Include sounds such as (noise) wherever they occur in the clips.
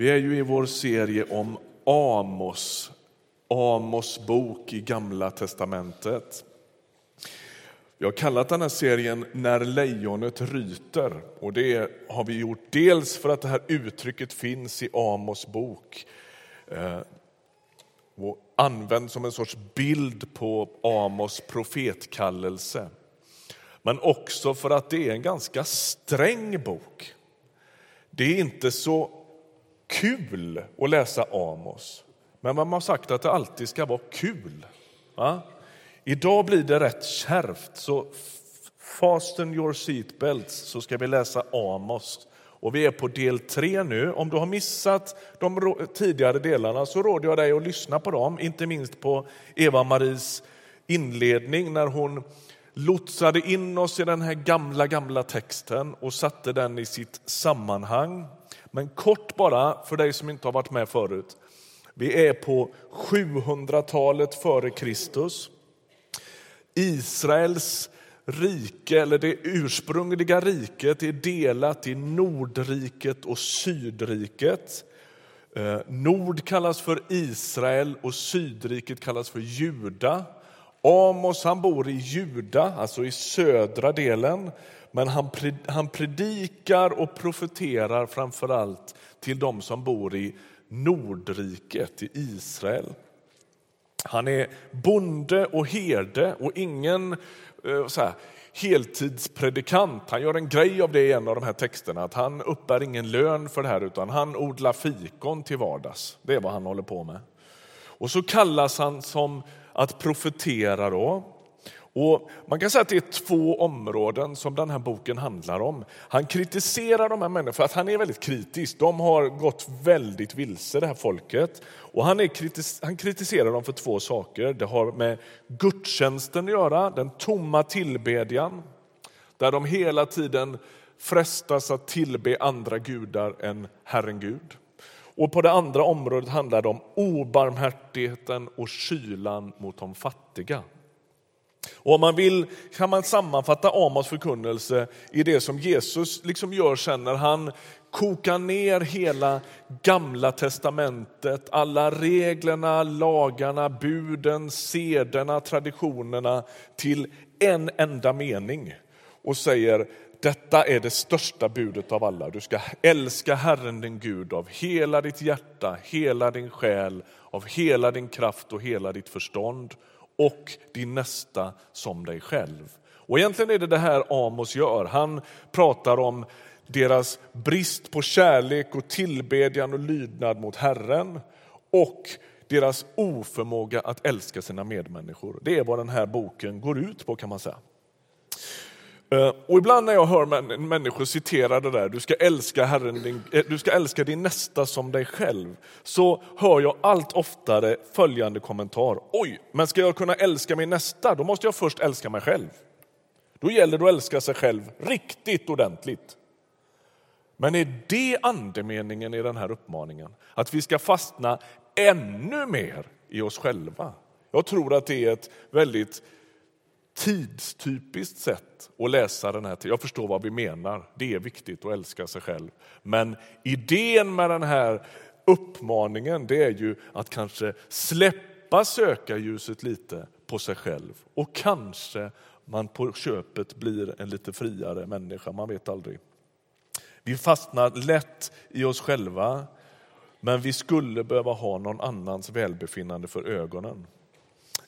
Vi är ju i vår serie om Amos, Amos bok i Gamla testamentet. Vi har kallat den här serien När lejonet ryter. Och det har vi gjort dels för att det här uttrycket finns i Amos bok eh, och används som en sorts bild på Amos profetkallelse. Men också för att det är en ganska sträng bok. Det är inte så kul att läsa Amos, men man har sagt att det alltid ska vara kul. Va? Idag blir det rätt kärvt, så fasten your seatbelts så ska vi läsa Amos. Och vi är på del tre nu. Om du har missat de tidigare delarna så råder jag dig att lyssna på dem, inte minst på Eva-Maries inledning när hon lotsade in oss i den här gamla, gamla texten och satte den i sitt sammanhang. Men kort bara, för dig som inte har varit med förut. Vi är på 700-talet före Kristus. Israels rike, eller det ursprungliga riket, är delat i Nordriket och Sydriket. Eh, Nord kallas för Israel och Sydriket kallas för Juda. Amos han bor i Juda, alltså i södra delen men han predikar och profeterar framför allt till dem som bor i Nordriket, i Israel. Han är bonde och herde och ingen eh, så här, heltidspredikant. Han gör en grej av det i en av de här texterna, att han uppbär ingen lön för det här utan han odlar fikon till vardags. Det är vad han håller på med. Och så kallas han som att profetera då. Och man kan säga att det är två områden som den här boken handlar om. Han kritiserar de här människorna för att han är väldigt kritisk. De har gått väldigt vilse, det här folket. Och han, är kritis han kritiserar dem för två saker. Det har med gudstjänsten att göra, den tomma tillbedjan, där de hela tiden frestas att tillbe andra gudar än Herren Gud. Och på det andra området handlar det om obarmhärtigheten och kylan mot de fattiga. Och om man vill kan man sammanfatta Amos förkunnelse i det som Jesus liksom gör sen när han kokar ner hela gamla testamentet, alla reglerna, lagarna, buden, sederna, traditionerna till en enda mening och säger detta är det största budet av alla. Du ska älska Herren din Gud av hela ditt hjärta, hela din själ, av hela din kraft och hela ditt förstånd och din nästa som dig själv. Och egentligen är det det här Amos gör. Han pratar om deras brist på kärlek och tillbedjan och lydnad mot Herren och deras oförmåga att älska sina medmänniskor. Det är vad den här boken går ut på kan man säga. Eh, och ibland när jag hör människor citera det där, du ska, älska Herren, din, eh, du ska älska din nästa som dig själv, så hör jag allt oftare följande kommentar. Oj, men ska jag kunna älska min nästa, då måste jag först älska mig själv. Då gäller det att älska sig själv riktigt ordentligt. Men är det andemeningen i den här uppmaningen? Att vi ska fastna ännu mer i oss själva? Jag tror att det är ett väldigt tidstypiskt sätt att läsa den här. Jag förstår vad vi menar. Det är viktigt att älska sig själv. Men idén med den här uppmaningen det är ju att kanske släppa sökarljuset lite på sig själv och kanske man på köpet blir en lite friare människa. Man vet aldrig. Vi fastnar lätt i oss själva men vi skulle behöva ha någon annans välbefinnande för ögonen.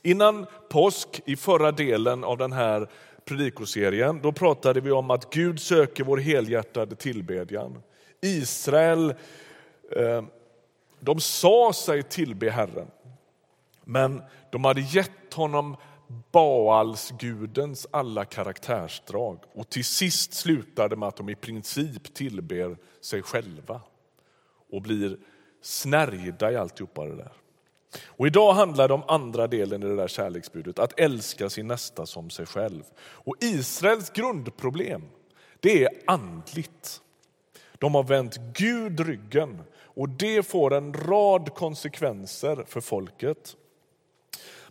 Innan påsk, i förra delen av den här predikoserien, då pratade vi om att Gud söker vår helhjärtade tillbedjan. Israel, eh, de sa sig tillbe Herren, men de hade gett honom Baalsgudens alla karaktärsdrag och till sist slutade det med att de i princip tillber sig själva och blir snärjda i alltihopa det där. Och idag handlar det om andra delen i det där kärleksbudet, att älska sin nästa som sig själv. Och Israels grundproblem, det är andligt. De har vänt Gud ryggen och det får en rad konsekvenser för folket.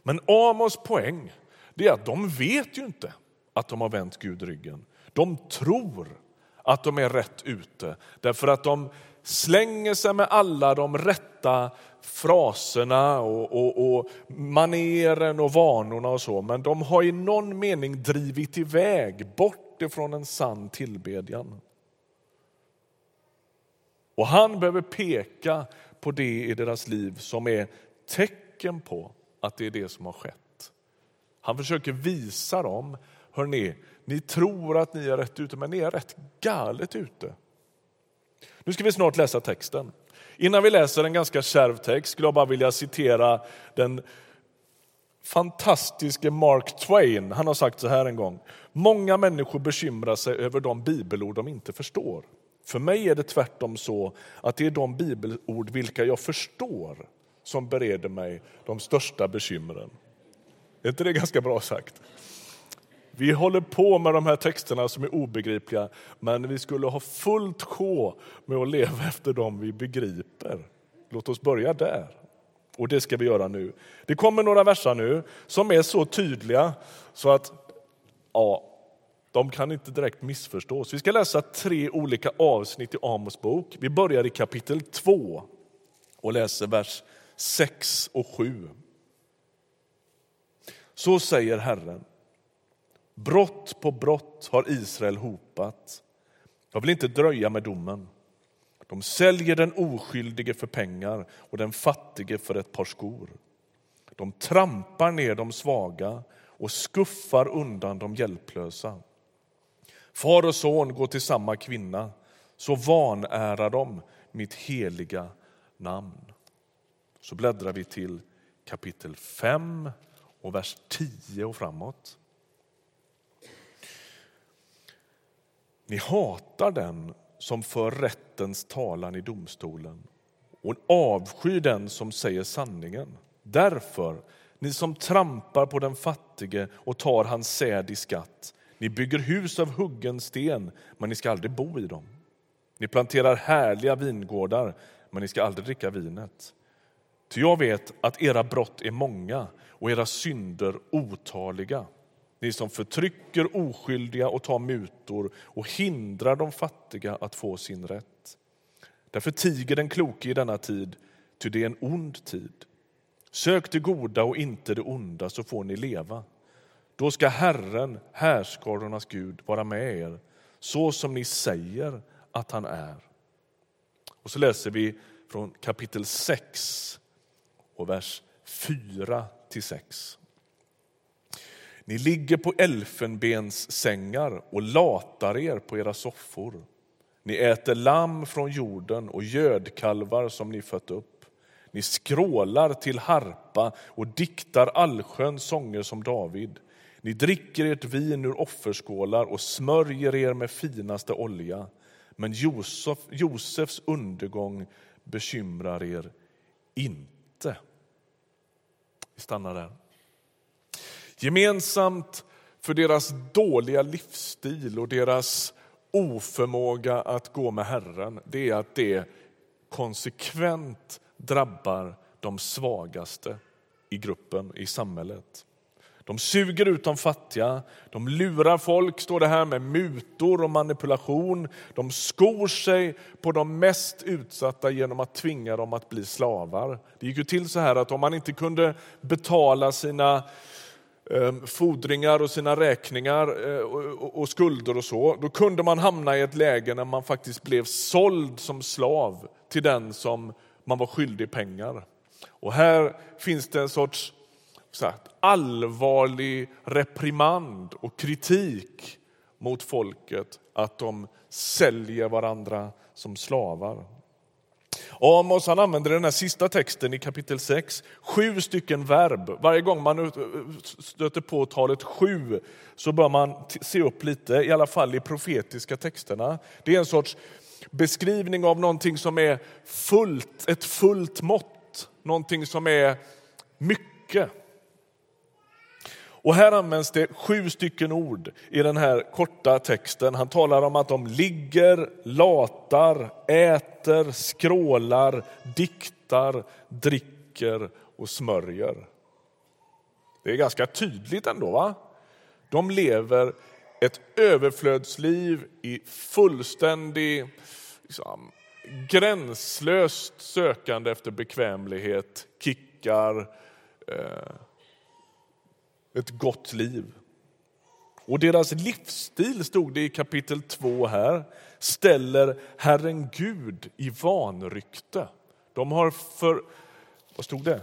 Men Amos poäng är att de vet ju inte att de har vänt Gud ryggen. De tror att de är rätt ute därför att de slänger sig med alla de rätta fraserna och, och, och maneren och vanorna och så, men de har i någon mening drivit iväg bort ifrån en sann tillbedjan. Och han behöver peka på det i deras liv som är tecken på att det är det som har skett. Han försöker visa dem, hörni, ni tror att ni är rätt ute, men ni är rätt galet ute. Nu ska vi snart läsa texten. Innan vi läser en ganska kärv text skulle jag bara vilja citera den fantastiske Mark Twain. Han har sagt så här en gång. Många människor bekymrar sig över de bibelord de inte förstår. För mig är det tvärtom så att det är de bibelord vilka jag förstår som bereder mig de största bekymren. Är inte det ganska bra sagt? Vi håller på med de här texterna som är obegripliga, men vi skulle ha fullt sjå med att leva (laughs) efter dem vi begriper. Låt oss börja där. Och det ska vi göra nu. Det kommer några verser nu som är så tydliga så att ja, de kan inte direkt missförstås. Vi ska läsa tre olika avsnitt i Amos bok. Vi börjar i kapitel 2 och läser vers 6 och 7. Så säger Herren. Brott på brott har Israel hopat. Jag vill inte dröja med domen. De säljer den oskyldige för pengar och den fattige för ett par skor. De trampar ner de svaga och skuffar undan de hjälplösa. Far och son går till samma kvinna, så vanärar de mitt heliga namn. Så bläddrar vi till kapitel 5 och vers 10 och framåt. Ni hatar den som för rättens talan i domstolen och avskyr den som säger sanningen. Därför, ni som trampar på den fattige och tar hans säd i skatt, ni bygger hus av huggen sten, men ni ska aldrig bo i dem. Ni planterar härliga vingårdar, men ni ska aldrig dricka vinet. Ty jag vet att era brott är många och era synder otaliga. Ni som förtrycker oskyldiga och tar mutor och hindrar de fattiga att få sin rätt. Därför tiger den kloke i denna tid, ty det är en ond tid. Sök det goda och inte det onda, så får ni leva. Då ska Herren, härskarornas Gud, vara med er så som ni säger att han är. Och så läser vi från kapitel 6 och vers 4 till 6. Ni ligger på elfenbenssängar och latar er på era soffor. Ni äter lamm från jorden och gödkalvar som ni fött upp. Ni skrålar till harpa och diktar allsköns sånger som David. Ni dricker ert vin ur offerskålar och smörjer er med finaste olja. Men Josef, Josefs undergång bekymrar er inte. Vi stannar där. Gemensamt för deras dåliga livsstil och deras oförmåga att gå med Herren det är att det konsekvent drabbar de svagaste i gruppen, i samhället. De suger ut de fattiga, de lurar folk, står det här, med mutor och manipulation. De skor sig på de mest utsatta genom att tvinga dem att bli slavar. Det gick ju till så här att om man inte kunde betala sina Ehm, fordringar och sina räkningar eh, och skulder och så, då kunde man hamna i ett läge när man faktiskt blev såld som slav till den som man var skyldig pengar. Och här finns det en sorts här, allvarlig reprimand och kritik mot folket att de säljer varandra som slavar. Amos han använder den här sista texten i kapitel 6, sju stycken verb. Varje gång man stöter på talet sju så bör man se upp lite, i alla fall i profetiska texterna. Det är en sorts beskrivning av någonting som är fullt, ett fullt mått, någonting som är mycket. Och här används det sju stycken ord i den här korta texten. Han talar om att de ligger, latar, äter äter, skrålar, diktar, dricker och smörjer. Det är ganska tydligt ändå. va? De lever ett överflödsliv i fullständig liksom, gränslöst sökande efter bekvämlighet, kickar, eh, ett gott liv. Och deras livsstil, stod det i kapitel 2 här, ställer Herren Gud i vanrykte. De har för... Vad stod det?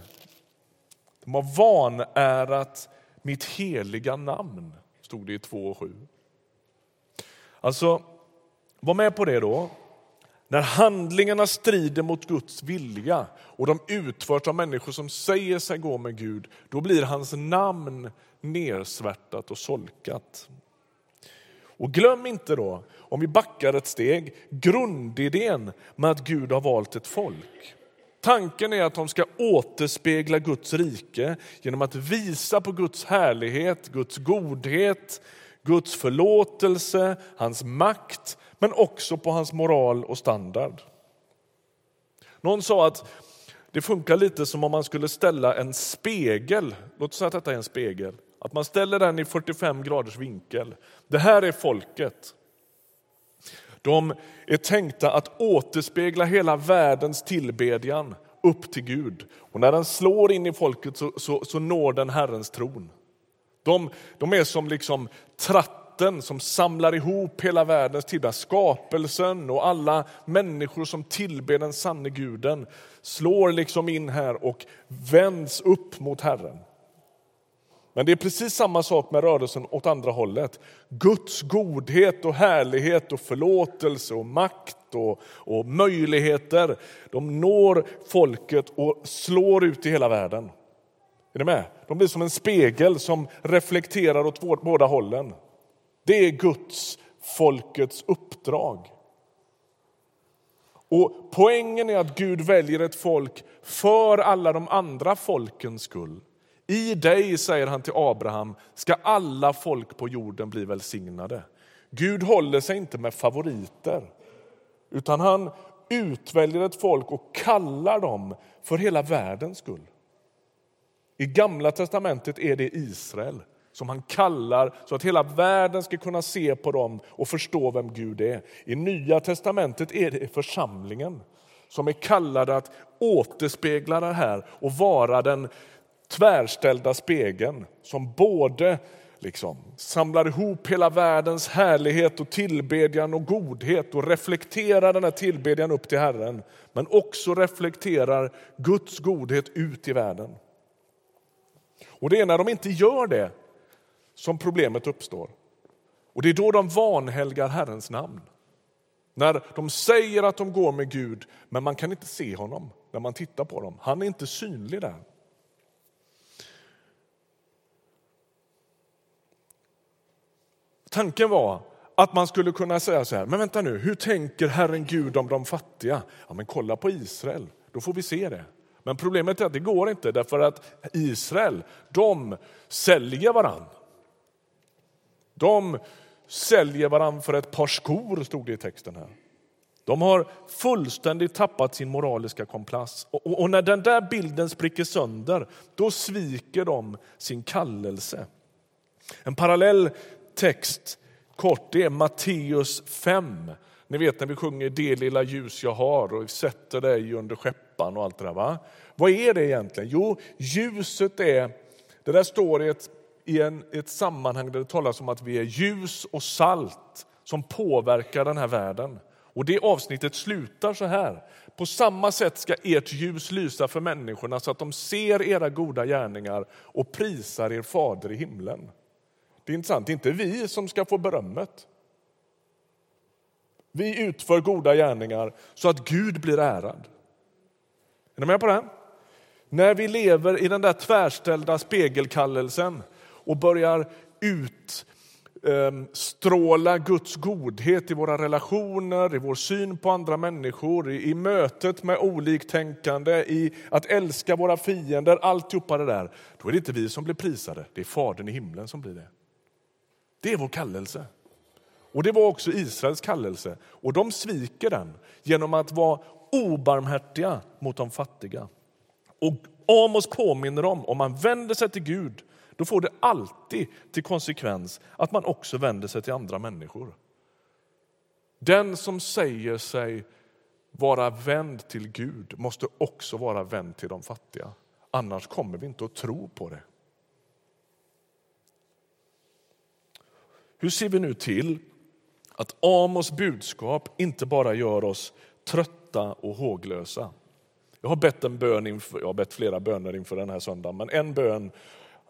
De har vanärat mitt heliga namn, stod det i 2 och 7. Alltså, var med på det då. När handlingarna strider mot Guds vilja och de utförs av människor som säger sig gå med Gud, då blir hans namn nersvärtat och solkat. Och glöm inte då, om vi backar ett steg, grundidén med att Gud har valt ett folk. Tanken är att de ska återspegla Guds rike genom att visa på Guds härlighet, Guds godhet, Guds förlåtelse, hans makt, men också på hans moral och standard. Någon sa att det funkar lite som om man skulle ställa en spegel, låt oss säga att detta är en spegel, att man ställer den i 45 graders vinkel. Det här är folket. De är tänkta att återspegla hela världens tillbedjan upp till Gud. Och när den slår in i folket så, så, så når den Herrens tron. De, de är som liksom tratten som samlar ihop hela världens tillbedjan. Skapelsen och alla människor som tillber den sanne guden slår liksom in här och vänds upp mot Herren. Men det är precis samma sak med rörelsen åt andra hållet. Guds godhet och härlighet och förlåtelse och makt och, och möjligheter, de når folket och slår ut i hela världen. Är ni med? De blir som en spegel som reflekterar åt båda hållen. Det är Guds, folkets uppdrag. Och Poängen är att Gud väljer ett folk för alla de andra folkens skull. I dig, säger han till Abraham, ska alla folk på jorden bli välsignade. Gud håller sig inte med favoriter, utan han utväljer ett folk och kallar dem för hela världens skull. I Gamla testamentet är det Israel som han kallar så att hela världen ska kunna se på dem och förstå vem Gud är. I Nya testamentet är det församlingen som är kallade att återspegla det här och vara den tvärställda spegeln som både liksom samlar ihop hela världens härlighet och tillbedjan och godhet och reflekterar den här tillbedjan upp till Herren men också reflekterar Guds godhet ut i världen. Och Det är när de inte gör det som problemet uppstår. Och Det är då de vanhelgar Herrens namn. När de säger att de går med Gud, men man kan inte se honom när man tittar på dem. Han är inte synlig där. Tanken var att man skulle kunna säga så här, men vänta nu, hur tänker Herren Gud om de fattiga? Ja, men kolla på Israel, då får vi se det. Men problemet är att det går inte, därför att Israel, de säljer varann. De säljer varann för ett par skor, stod det i texten här. De har fullständigt tappat sin moraliska kompass. Och, och, och när den där bilden spricker sönder, då sviker de sin kallelse. En parallell text kort, det är Matteus 5. Ni vet när vi sjunger Det lilla ljus jag har och sätter dig under skeppan och allt det där. Va? Vad är det egentligen? Jo, ljuset är, det där står i ett, i en, ett sammanhang där det talas om att vi är ljus och salt som påverkar den här världen. Och det avsnittet slutar så här. På samma sätt ska ert ljus lysa för människorna så att de ser era goda gärningar och prisar er fader i himlen. Det är intressant, det är inte vi som ska få berömmet. Vi utför goda gärningar så att Gud blir ärad. Är ni med på det? När vi lever i den där tvärställda spegelkallelsen och börjar utstråla ehm, Guds godhet i våra relationer, i vår syn på andra människor, i, mötet med oliktänkande, i att älska våra fiender, alltihopa det där. Då är det inte vi som blir prisade, det är Fadern i himlen som blir det. Det är vår kallelse. Och Det var också Israels kallelse. Och De sviker den genom att vara obarmhärtiga mot de fattiga. Och Amos påminner om om man vänder sig till Gud då får det alltid till konsekvens att man också vänder sig till andra människor. Den som säger sig vara vänd till Gud måste också vara vänd till de fattiga. Annars kommer vi inte att tro på det. Hur ser vi nu till att Amos budskap inte bara gör oss trötta och håglösa? Jag har bett en bön inför, jag har bett flera böner inför den här söndagen, men en bön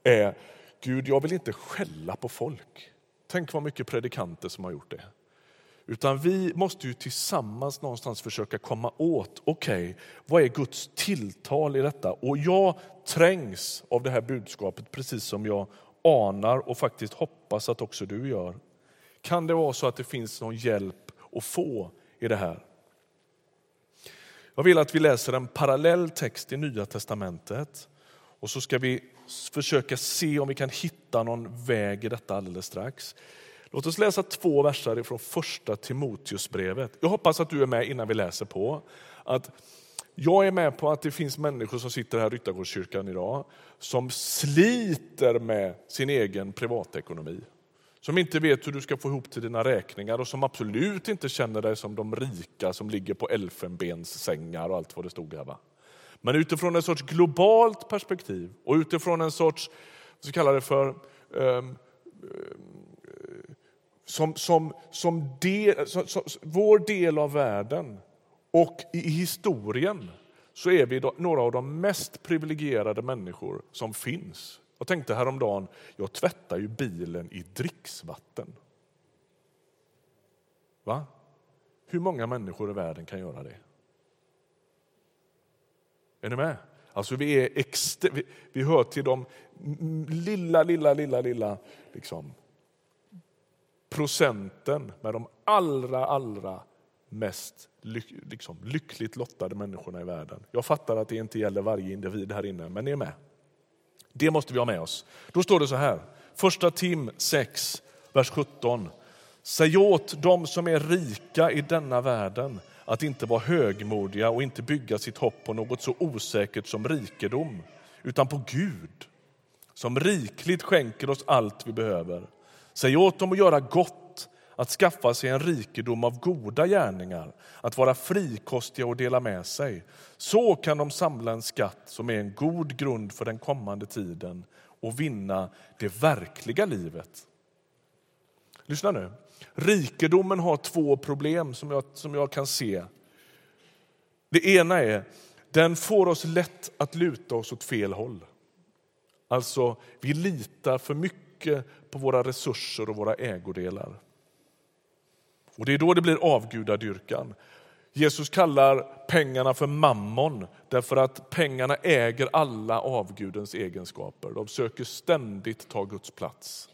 är Gud, jag vill inte skälla på folk. Tänk vad mycket predikanter som har gjort det. Utan vi måste ju tillsammans någonstans försöka komma åt, okej, okay, vad är Guds tilltal i detta? Och jag trängs av det här budskapet precis som jag anar och faktiskt hoppas att också du gör. Kan det vara så att det finns någon hjälp att få i det här? Jag vill att vi läser en parallell text i Nya testamentet och så ska vi försöka se om vi kan hitta någon väg i detta alldeles strax. Låt oss läsa två verser från första Timoteusbrevet. Jag hoppas att du är med innan vi läser på. Att jag är med på att det finns människor som sitter här i Ryttargårdskyrkan idag som sliter med sin egen privatekonomi. Som inte vet hur du ska få ihop till dina räkningar och som absolut inte känner dig som de rika som ligger på elfenbenssängar och allt vad det stod här. Va? Men utifrån en sorts globalt perspektiv och utifrån en sorts, så kallar det för, um, som, som, som, del, som, som, vår del av världen och i historien så är vi några av de mest privilegierade människor som finns. Jag tänkte häromdagen, jag tvättar ju bilen i dricksvatten. Va? Hur många människor i världen kan göra det? Är ni med? Alltså vi, är exter- vi, vi hör till de lilla, lilla, lilla, lilla liksom, procenten med de allra, allra mest liksom, lyckligt lottade människorna i världen. Jag fattar att det inte gäller varje individ här inne, men ni är med. Det måste vi ha med oss. Då står det så här, första Tim 6, vers 17. Säg åt dem som är rika i denna världen att inte vara högmodiga och inte bygga sitt hopp på något så osäkert som rikedom, utan på Gud som rikligt skänker oss allt vi behöver. Säg åt dem att göra gott, att skaffa sig en rikedom av goda gärningar, att vara frikostiga och dela med sig. Så kan de samla en skatt som är en god grund för den kommande tiden och vinna det verkliga livet. Lyssna nu. Rikedomen har två problem som jag, som jag kan se. Det ena är den får oss lätt att luta oss åt fel håll. Alltså, vi litar för mycket på våra resurser och våra ägodelar. Och Det är då det blir avgudadyrkan. Jesus kallar pengarna för mammon därför att pengarna äger alla avgudens egenskaper. De söker ständigt ta Guds plats.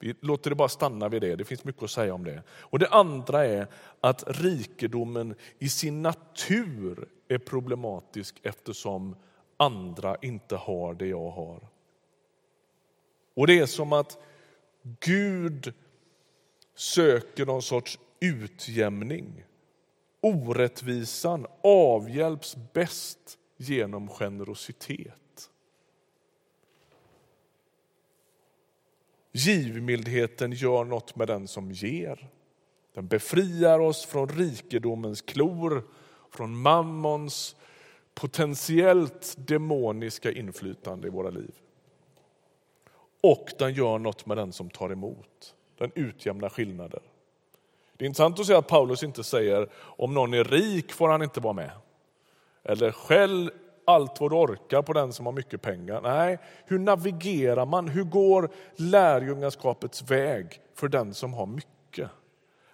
Vi låter det bara stanna vid det, det finns mycket att säga om det. Och Det andra är att rikedomen i sin natur är problematisk eftersom andra inte har det jag har. Och det är som att Gud söker någon sorts utjämning. Orättvisan avhjälps bäst genom generositet. Givmildheten gör något med den som ger. Den befriar oss från rikedomens klor, från mammons potentiellt demoniska inflytande i våra liv och den gör något med den som tar emot. Den utjämnar skillnader. Det är intressant att se att Paulus inte säger om någon är rik får han inte vara med. Eller skäll allt vad du orkar på den som har mycket pengar. Nej, hur navigerar man? Hur går lärjungaskapets väg för den som har mycket?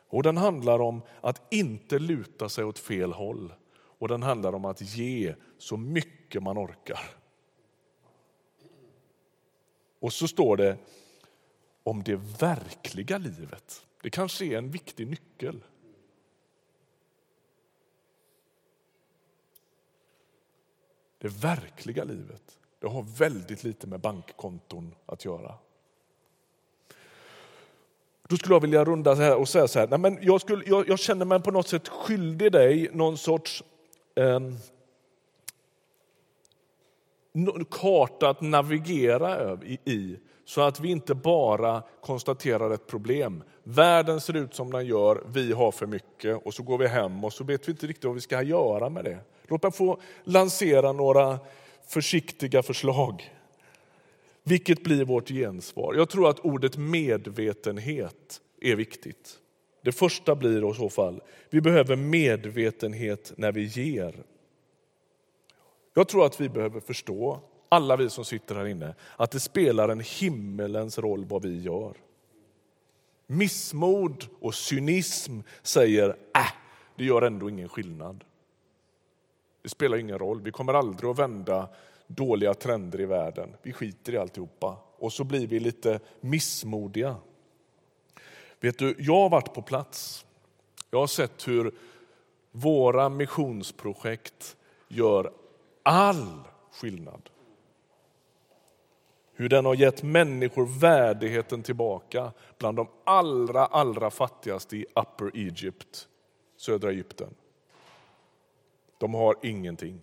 Och Den handlar om att inte luta sig åt fel håll och den handlar om att ge så mycket man orkar. Och så står det om det verkliga livet. Det kanske är en viktig nyckel. Det verkliga livet det har väldigt lite med bankkonton att göra. Då skulle jag vilja runda så här och säga så här, nej men jag, skulle, jag, jag känner mig på något sätt skyldig dig någon sorts eh, karta att navigera i så att vi inte bara konstaterar ett problem. Världen ser ut som den gör, vi har för mycket och så går vi hem och så vet vi inte riktigt vad vi ska göra med det. Låt mig få lansera några försiktiga förslag. Vilket blir vårt gensvar? Jag tror att ordet medvetenhet är viktigt. Det första blir i så fall, vi behöver medvetenhet när vi ger. Jag tror att vi behöver förstå, alla vi som sitter här inne, att det spelar en himmelens roll vad vi gör. Missmod och cynism säger, äh, det gör ändå ingen skillnad. Det spelar ingen roll, vi kommer aldrig att vända dåliga trender i världen. Vi skiter i alltihopa. Och så blir vi lite missmodiga. Vet du, jag har varit på plats. Jag har sett hur våra missionsprojekt gör all skillnad. Hur den har gett människor värdigheten tillbaka bland de allra, allra fattigaste i Upper Egypt, södra Egypten. De har ingenting.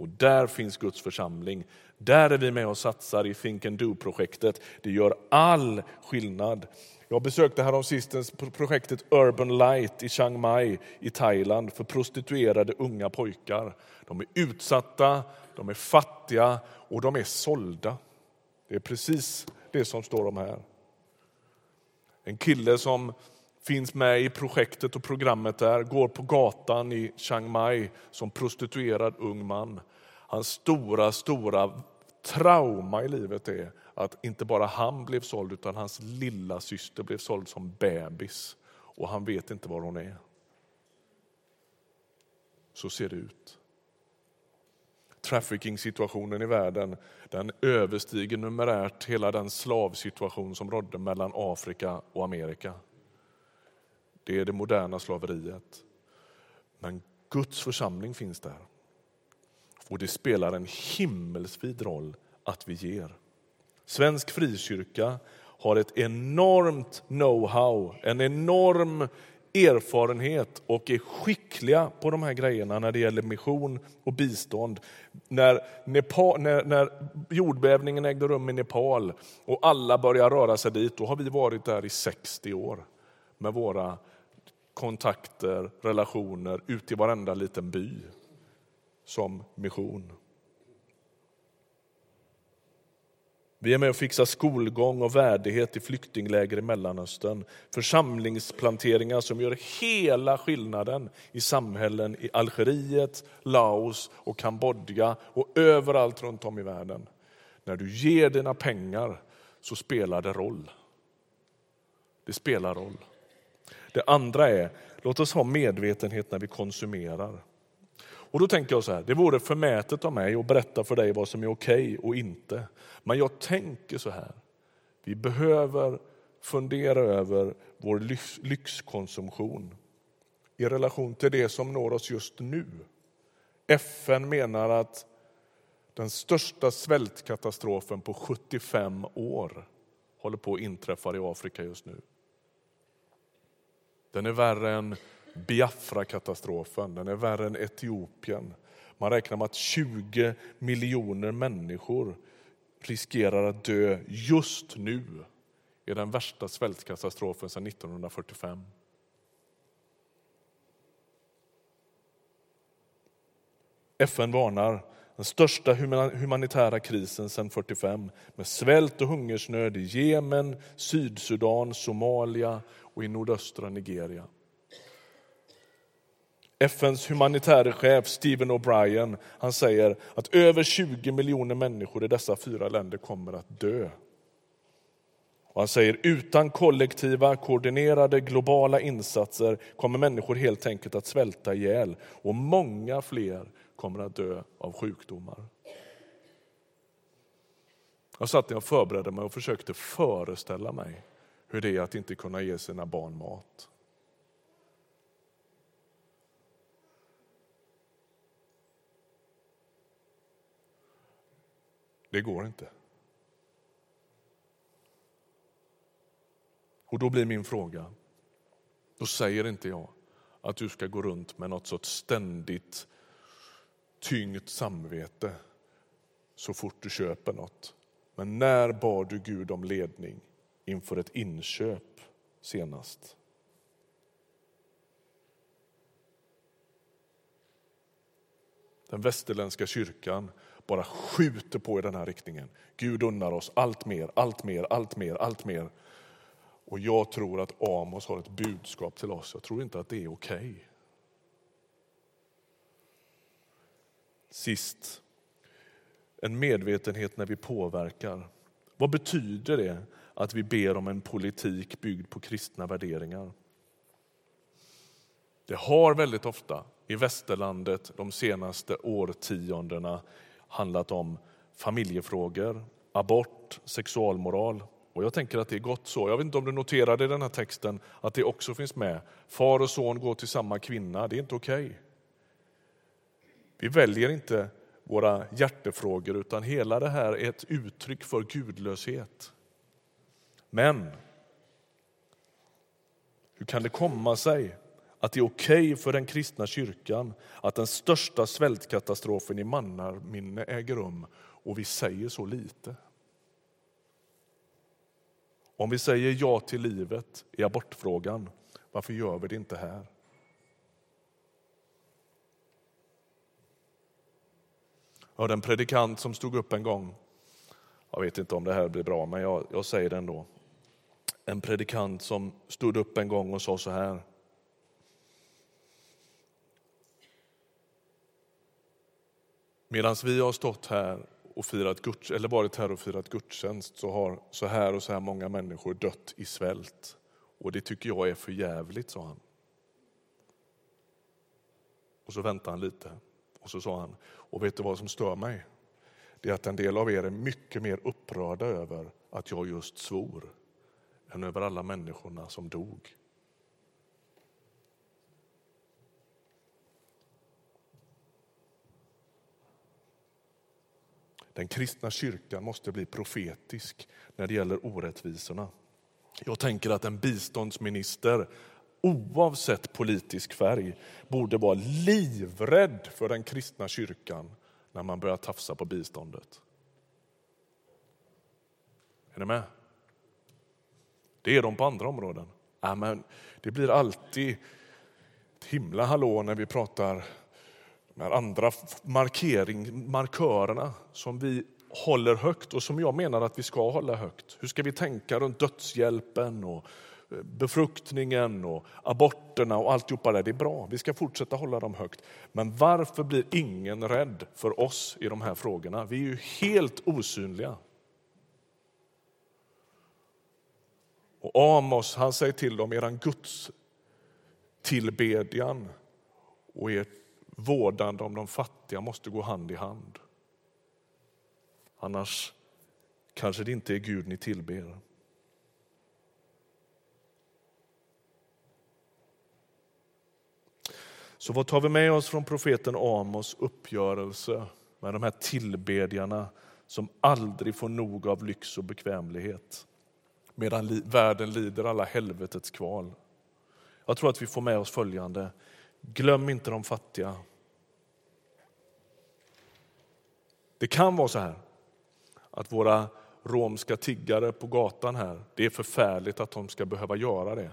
Och där finns Guds församling. Där är vi med och satsar i Think and Do-projektet. Det gör all skillnad. Jag besökte häromsistens projektet Urban Light i Chiang Mai i Thailand för prostituerade unga pojkar. De är utsatta, de är fattiga och de är sålda. Det är precis det som står om här. En kille som finns med i projektet och programmet där, går på gatan i Chiang Mai som prostituerad ung man. Hans stora, stora trauma i livet är att inte bara han blev såld utan hans lilla syster blev såld som bebis och han vet inte var hon är. Så ser det ut. Trafficking-situationen i världen den överstiger numerärt hela den slavsituation som rådde mellan Afrika och Amerika. Det är det moderna slaveriet. Men Guds församling finns där. Och det spelar en himmelsvid roll att vi ger. Svensk frikyrka har ett enormt know-how, en enorm erfarenhet och är skickliga på de här grejerna när det gäller mission och bistånd. När, Nepal, när, när jordbävningen ägde rum i Nepal och alla började röra sig dit, då har vi varit där i 60 år med våra kontakter, relationer, ut i varenda liten by som mission. Vi är med och fixar skolgång och värdighet i flyktingläger i Mellanöstern. Församlingsplanteringar som gör hela skillnaden i samhällen i Algeriet, Laos och Kambodja och överallt runt om i världen. När du ger dina pengar så spelar det roll. Det spelar roll. Det andra är, låt oss ha medvetenhet när vi konsumerar. Och då tänker jag så här, det vore förmätet av mig att berätta för dig vad som är okej okay och inte. Men jag tänker så här, vi behöver fundera över vår lyxkonsumtion i relation till det som når oss just nu. FN menar att den största svältkatastrofen på 75 år håller på att inträffa i Afrika just nu. Den är värre än Biafra-katastrofen, den är värre än Etiopien. Man räknar med att 20 miljoner människor riskerar att dö just nu i den värsta svältkatastrofen sedan 1945. FN varnar den största humanitära krisen sedan 45 med svält och hungersnöd i Jemen, Sydsudan, Somalia och i nordöstra Nigeria. FNs humanitäre chef Stephen O'Brien han säger att över 20 miljoner människor i dessa fyra länder kommer att dö. Och han säger utan kollektiva, koordinerade globala insatser kommer människor helt enkelt att svälta ihjäl och många fler kommer att dö av sjukdomar. Jag satt och förberedde mig och försökte föreställa mig hur det är att inte kunna ge sina barn mat. Det går inte. Och då blir min fråga, då säger inte jag att du ska gå runt med något sorts ständigt tyngt samvete så fort du köper något. Men när bad du Gud om ledning inför ett inköp senast? Den västerländska kyrkan bara skjuter på i den här riktningen. Gud unnar oss allt mer, allt mer, allt mer, allt mer. Och jag tror att Amos har ett budskap till oss. Jag tror inte att det är okej. Okay. Sist, en medvetenhet när vi påverkar. Vad betyder det att vi ber om en politik byggd på kristna värderingar? Det har väldigt ofta i västerlandet de senaste årtiondena handlat om familjefrågor, abort, sexualmoral. Och jag tänker att det är gott så. Jag vet inte om du noterade i den här texten att det också finns med. Far och son går till samma kvinna. Det är inte okej. Okay. Vi väljer inte våra hjärtefrågor utan hela det här är ett uttryck för gudlöshet. Men hur kan det komma sig att det är okej okay för den kristna kyrkan att den största svältkatastrofen i mannaminne äger rum och vi säger så lite? Om vi säger ja till livet i abortfrågan, varför gör vi det inte här? Jag hörde en predikant som stod upp en gång. Jag vet inte om det här blir bra, men jag, jag säger det ändå. En predikant som stod upp en gång och sa så här. Medan vi har stått här och firat guds, eller varit här och firat gudstjänst så har så här och så här många människor dött i svält. Och det tycker jag är för jävligt, sa han. Och så väntade han lite och så sa han, och vet du vad som stör mig? Det är att en del av er är mycket mer upprörda över att jag just svor än över alla människorna som dog. Den kristna kyrkan måste bli profetisk när det gäller orättvisorna. Jag tänker att en biståndsminister oavsett politisk färg borde vara livrädd för den kristna kyrkan när man börjar tafsa på biståndet. Är ni med? Det är de på andra områden. Ja, men det blir alltid ett himla hallå när vi pratar här andra markering, markörerna som vi håller högt och som jag menar att vi ska hålla högt. Hur ska vi tänka runt dödshjälpen och eh, befruktningen och aborterna och alltihopa där. Det är bra, vi ska fortsätta hålla dem högt. Men varför blir ingen rädd för oss i de här frågorna? Vi är ju helt osynliga. Och Amos han säger till dem, eran Guds tillbedjan och ert vårdande om de fattiga måste gå hand i hand. Annars kanske det inte är Gud ni tillber. Så vad tar vi med oss från profeten Amos uppgörelse med de här tillbedjarna som aldrig får nog av lyx och bekvämlighet medan världen lider alla helvetets kval? Jag tror att vi får med oss följande. Glöm inte de fattiga. Det kan vara så här att våra romska tiggare på gatan här, det är förfärligt att de ska behöva göra det.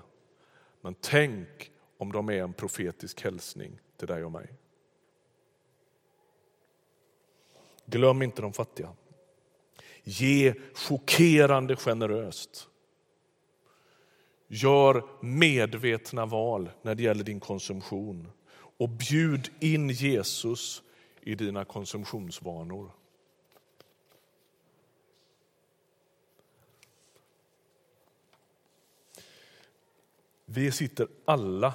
Men tänk om de är en profetisk hälsning till dig och mig. Glöm inte de fattiga. Ge chockerande generöst. Gör medvetna val när det gäller din konsumtion och bjud in Jesus i dina konsumtionsvanor. Vi sitter alla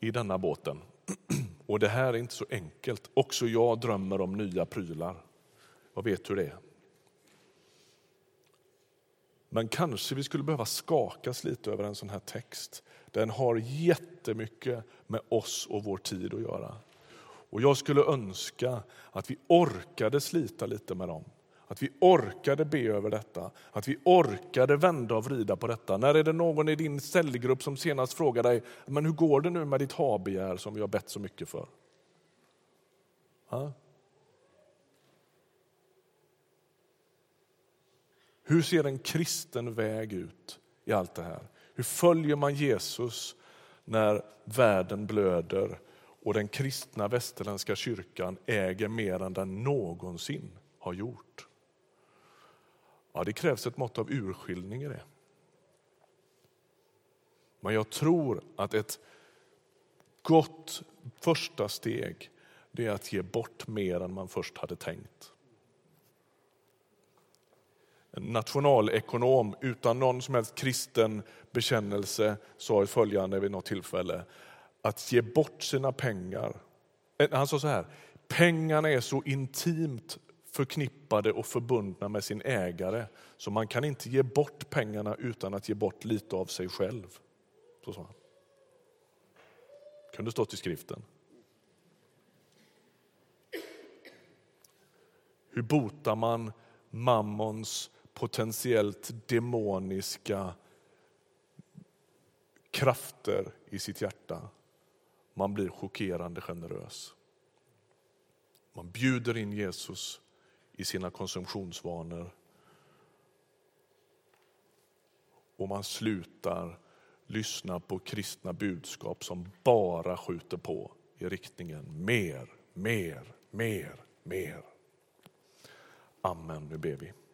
i denna båten. (clears throat) Och det här är inte så enkelt. Också jag drömmer om nya prylar. Jag vet hur det är. Men kanske vi skulle behöva skakas lite över en sån här text. Den har jättemycket med oss och vår tid att göra. Och jag skulle önska att vi orkade slita lite med dem. Att vi orkade be över detta, att vi orkade vända och vrida på detta. När är det någon i din cellgrupp som senast frågar dig, men hur går det nu med ditt habegär som vi har bett så mycket för? Ha? Hur ser en kristen väg ut i allt det här? Hur följer man Jesus när världen blöder och den kristna västerländska kyrkan äger mer än den någonsin har gjort? Ja, det krävs ett mått av urskiljning i det. Men jag tror att ett gott första steg det är att ge bort mer än man först hade tänkt. En nationalekonom utan någon som helst kristen bekännelse sa följande vid något tillfälle. Att ge bort sina pengar. Eh, han sa så här, pengarna är så intimt förknippade och förbundna med sin ägare så man kan inte ge bort pengarna utan att ge bort lite av sig själv. Så sa han. kunde stått i skriften. Hur botar man mammons potentiellt demoniska krafter i sitt hjärta? Man blir chockerande generös. Man bjuder in Jesus i sina konsumtionsvanor. Och man slutar lyssna på kristna budskap som bara skjuter på i riktningen mer, mer, mer, mer. Amen. Nu ber vi.